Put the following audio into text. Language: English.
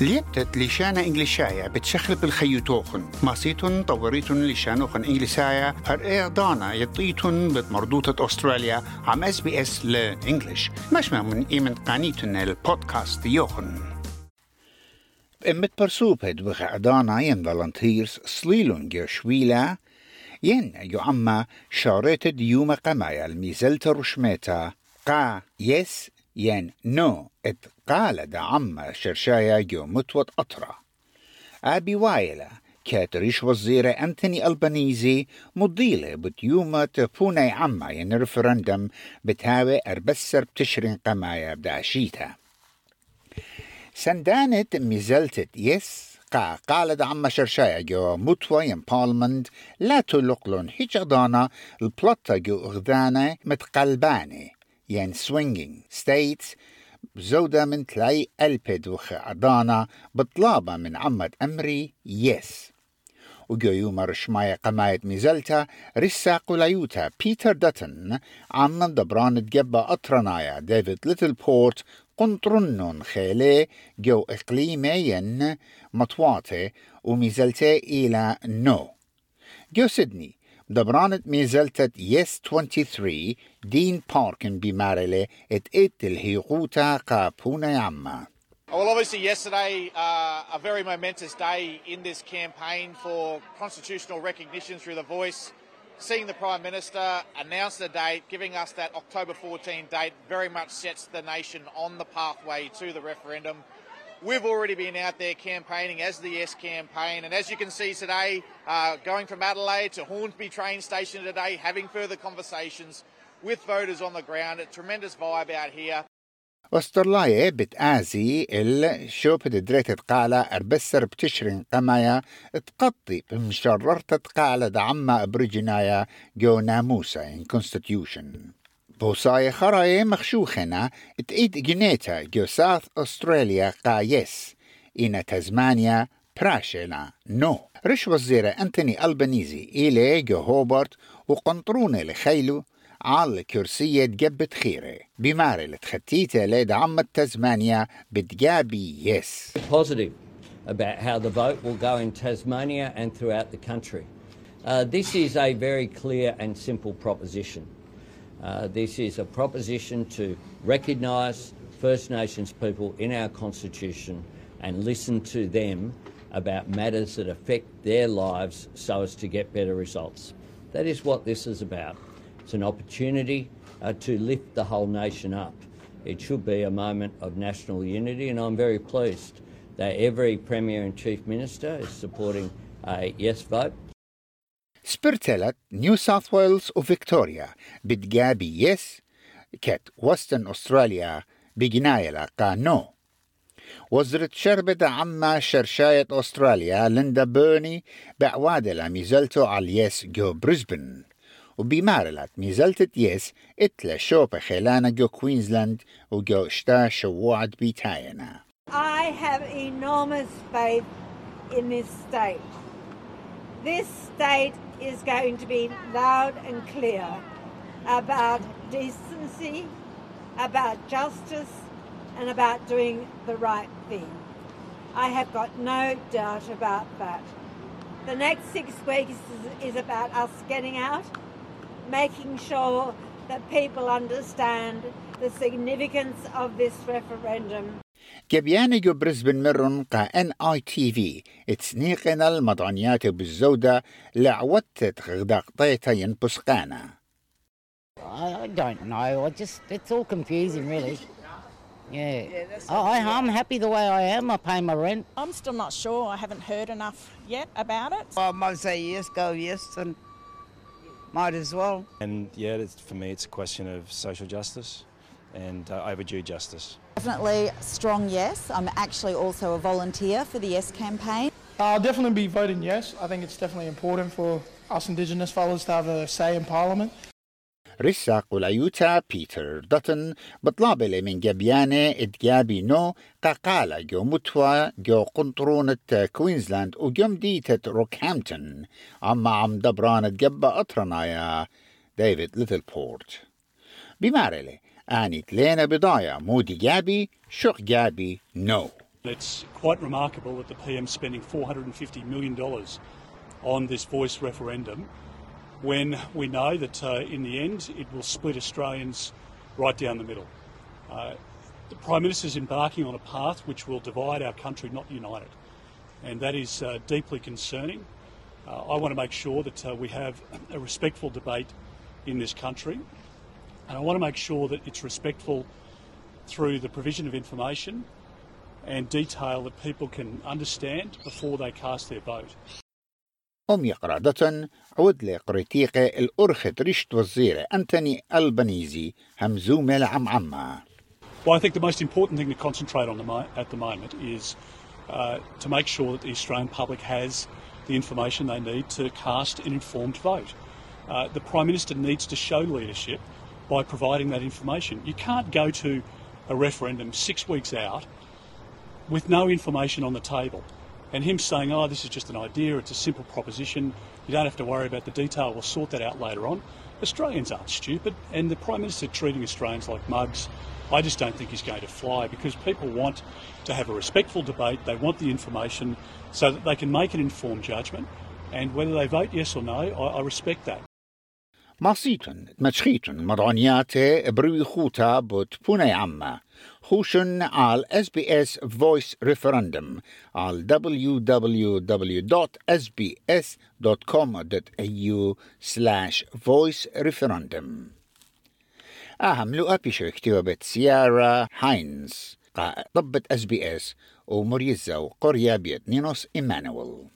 ليبتت لشانة إنجليشايا بتشخل بالخيوتوخن ماسيتون طوريتون لشانوخن إنجليسايا هر إعدانا يطيتون بمردوطة أستراليا. عم إس بي إس لإنجليش. مش من إيمن قانيتون البودكاست يوخن. إمت برسوبت بغعدانا ين فالنتيرز سليلون جيشويلا ين يو عما شارت يوم قمايا الميزلت رشميتا قا يس ين نو ات قال دا عما شرشايا جو متوت أطرا. أبي وايلا كاتريش وزيرة أنتوني ألبانيزي مضيلة بتيومة تفوني عما ين رفرندم بتاوي أربسر بتشرين قمايا بداشيتا سندانت ميزلتت يس قا قالد عما شرشايا جو متوى ين بالمند لا تلقلن هيج أضانا البلطة جو أغذانا متقلباني ين سوينجينج ستيتس زودة من تلاي ألبد وخ أضانا بطلابة من عمد أمري يس وجو يوم رشماية قماية ميزلتا رسا قليوتا بيتر داتن عم دبران تجبا أطرنايا ديفيد ليتل بورت قنطرنون خيلي جو إقليمين مطواتي وميزلتي إلى نو. جو سيدني دبرانت ميزلتت يس 23 دين باركن بمارلي ات ات الهيغوتا قابونا يعما Well, obviously, yesterday, uh, a very momentous day in this campaign for constitutional recognition through the voice. Seeing the Prime Minister announce the date, giving us that October 14 date, very much sets the nation on the pathway to the referendum. We've already been out there campaigning as the Yes campaign, and as you can see today, uh, going from Adelaide to Hornsby train station today, having further conversations with voters on the ground. A tremendous vibe out here. واسترلاية بتآزي الشوب دريت تقالة أربسر بتشرين قمايا تقطي بمشررت تقالة دعما برجنايا جو ناموسا in constitution بوصاية خراية مخشوخنا تقيد جنيتا جو ساث أستراليا قايس إنا تزمانيا براشنا نو. رش وزيرة أنتوني ألبانيزي إلي جو هوبرت وقنطروني لخيلو على كرسية جبت خيرة بمارة لتختيته ليد عم تزمانيا بتجابي يس positive about how the vote will go in Tasmania and throughout the country. Uh, this is a very clear and simple proposition. Uh, this is a proposition to recognise First Nations people in our Constitution and listen to them about matters that affect their lives so as to get better results. That is what this is about. It's an opportunity uh, to lift the whole nation up. It should be a moment of national unity, and I'm very pleased that every Premier and Chief Minister is supporting a yes vote. سبرتلت نيو ساوث ويلز وفيكتوريا بتجابي يس كت وستن أستراليا بجناية لقا نو وزرت شربة عما شرشاية أستراليا ليندا بيرني بعوادة ميزلتو على اليس جو بريسبن وبمارلت ميزلتت يس اتلا شوبة خيلانا جو كوينزلاند وجو اشتا شوعد بيتاينا I have enormous faith in this state. This state is going to be loud and clear about decency, about justice, and about doing the right thing. I have got no doubt about that. The next six weeks is, about us getting out, making sure that people understand the significance of this referendum جبياني جو بريسبن مرن قا ان اي تي في اتسنيقنا المضانيات بالزودة لعوتت غداقطيتا ينبسقانا I, I don't know. I just it's all confusing, really. Yeah. I, I'm happy the way I am. I pay my rent. I'm still not sure. I haven't heard enough yet about it. I might say yes, go yes, and might as well. And yeah, it's, for me, it's a question of social justice and uh, overdue justice. Definitely strong yes. I'm actually also a volunteer for the Yes campaign. I'll definitely be voting yes. I think it's definitely important for us Indigenous fellas to have a say in Parliament. رسا قليوتا بيتر داتن بطلابة من جبيانة اتجابي نو قاقالة جو متوى جو قنطرونة كوينزلاند وجم ديتة روكهامبتون عما عم دبرانة جبا أطرنايا ديفيد ليتل بورت and it lena modi gabi shuk gabi no. It's quite remarkable that the PM spending 450 million dollars on this voice referendum, when we know that uh, in the end it will split Australians right down the middle. Uh, the Prime Minister is embarking on a path which will divide our country, not unite it, and that is uh, deeply concerning. Uh, I want to make sure that uh, we have a respectful debate in this country And I want to make sure that it's respectful through the provision of information and detail that people can understand before they cast their vote. أم يقرادة عود لقريتيقة الأرخت رشت وزيرة أنتوني ألبانيزي همزومة لعم عمّا Well, I think the most important thing to concentrate on the mo- at the moment is uh, to make sure that the Australian public has the information they need to cast an informed vote. Uh, the Prime Minister needs to show leadership by providing that information. You can't go to a referendum six weeks out with no information on the table and him saying, oh, this is just an idea, it's a simple proposition, you don't have to worry about the detail, we'll sort that out later on. Australians aren't stupid, and the Prime Minister treating Australians like mugs, I just don't think is going to fly because people want to have a respectful debate, they want the information so that they can make an informed judgment, and whether they vote yes or no, I, I respect that. ماسيتن متشخيتن مدعنيات بروي خوتا بوت بوني عما. خوشن على اس بي اس فويس ريفرندم على www.sbs.com.au slash voice referendum. أهم لو أبي شركتي سيارة هاينز ضبط اس بي اس ومريزة وقرية بيت نينوس إيمانويل.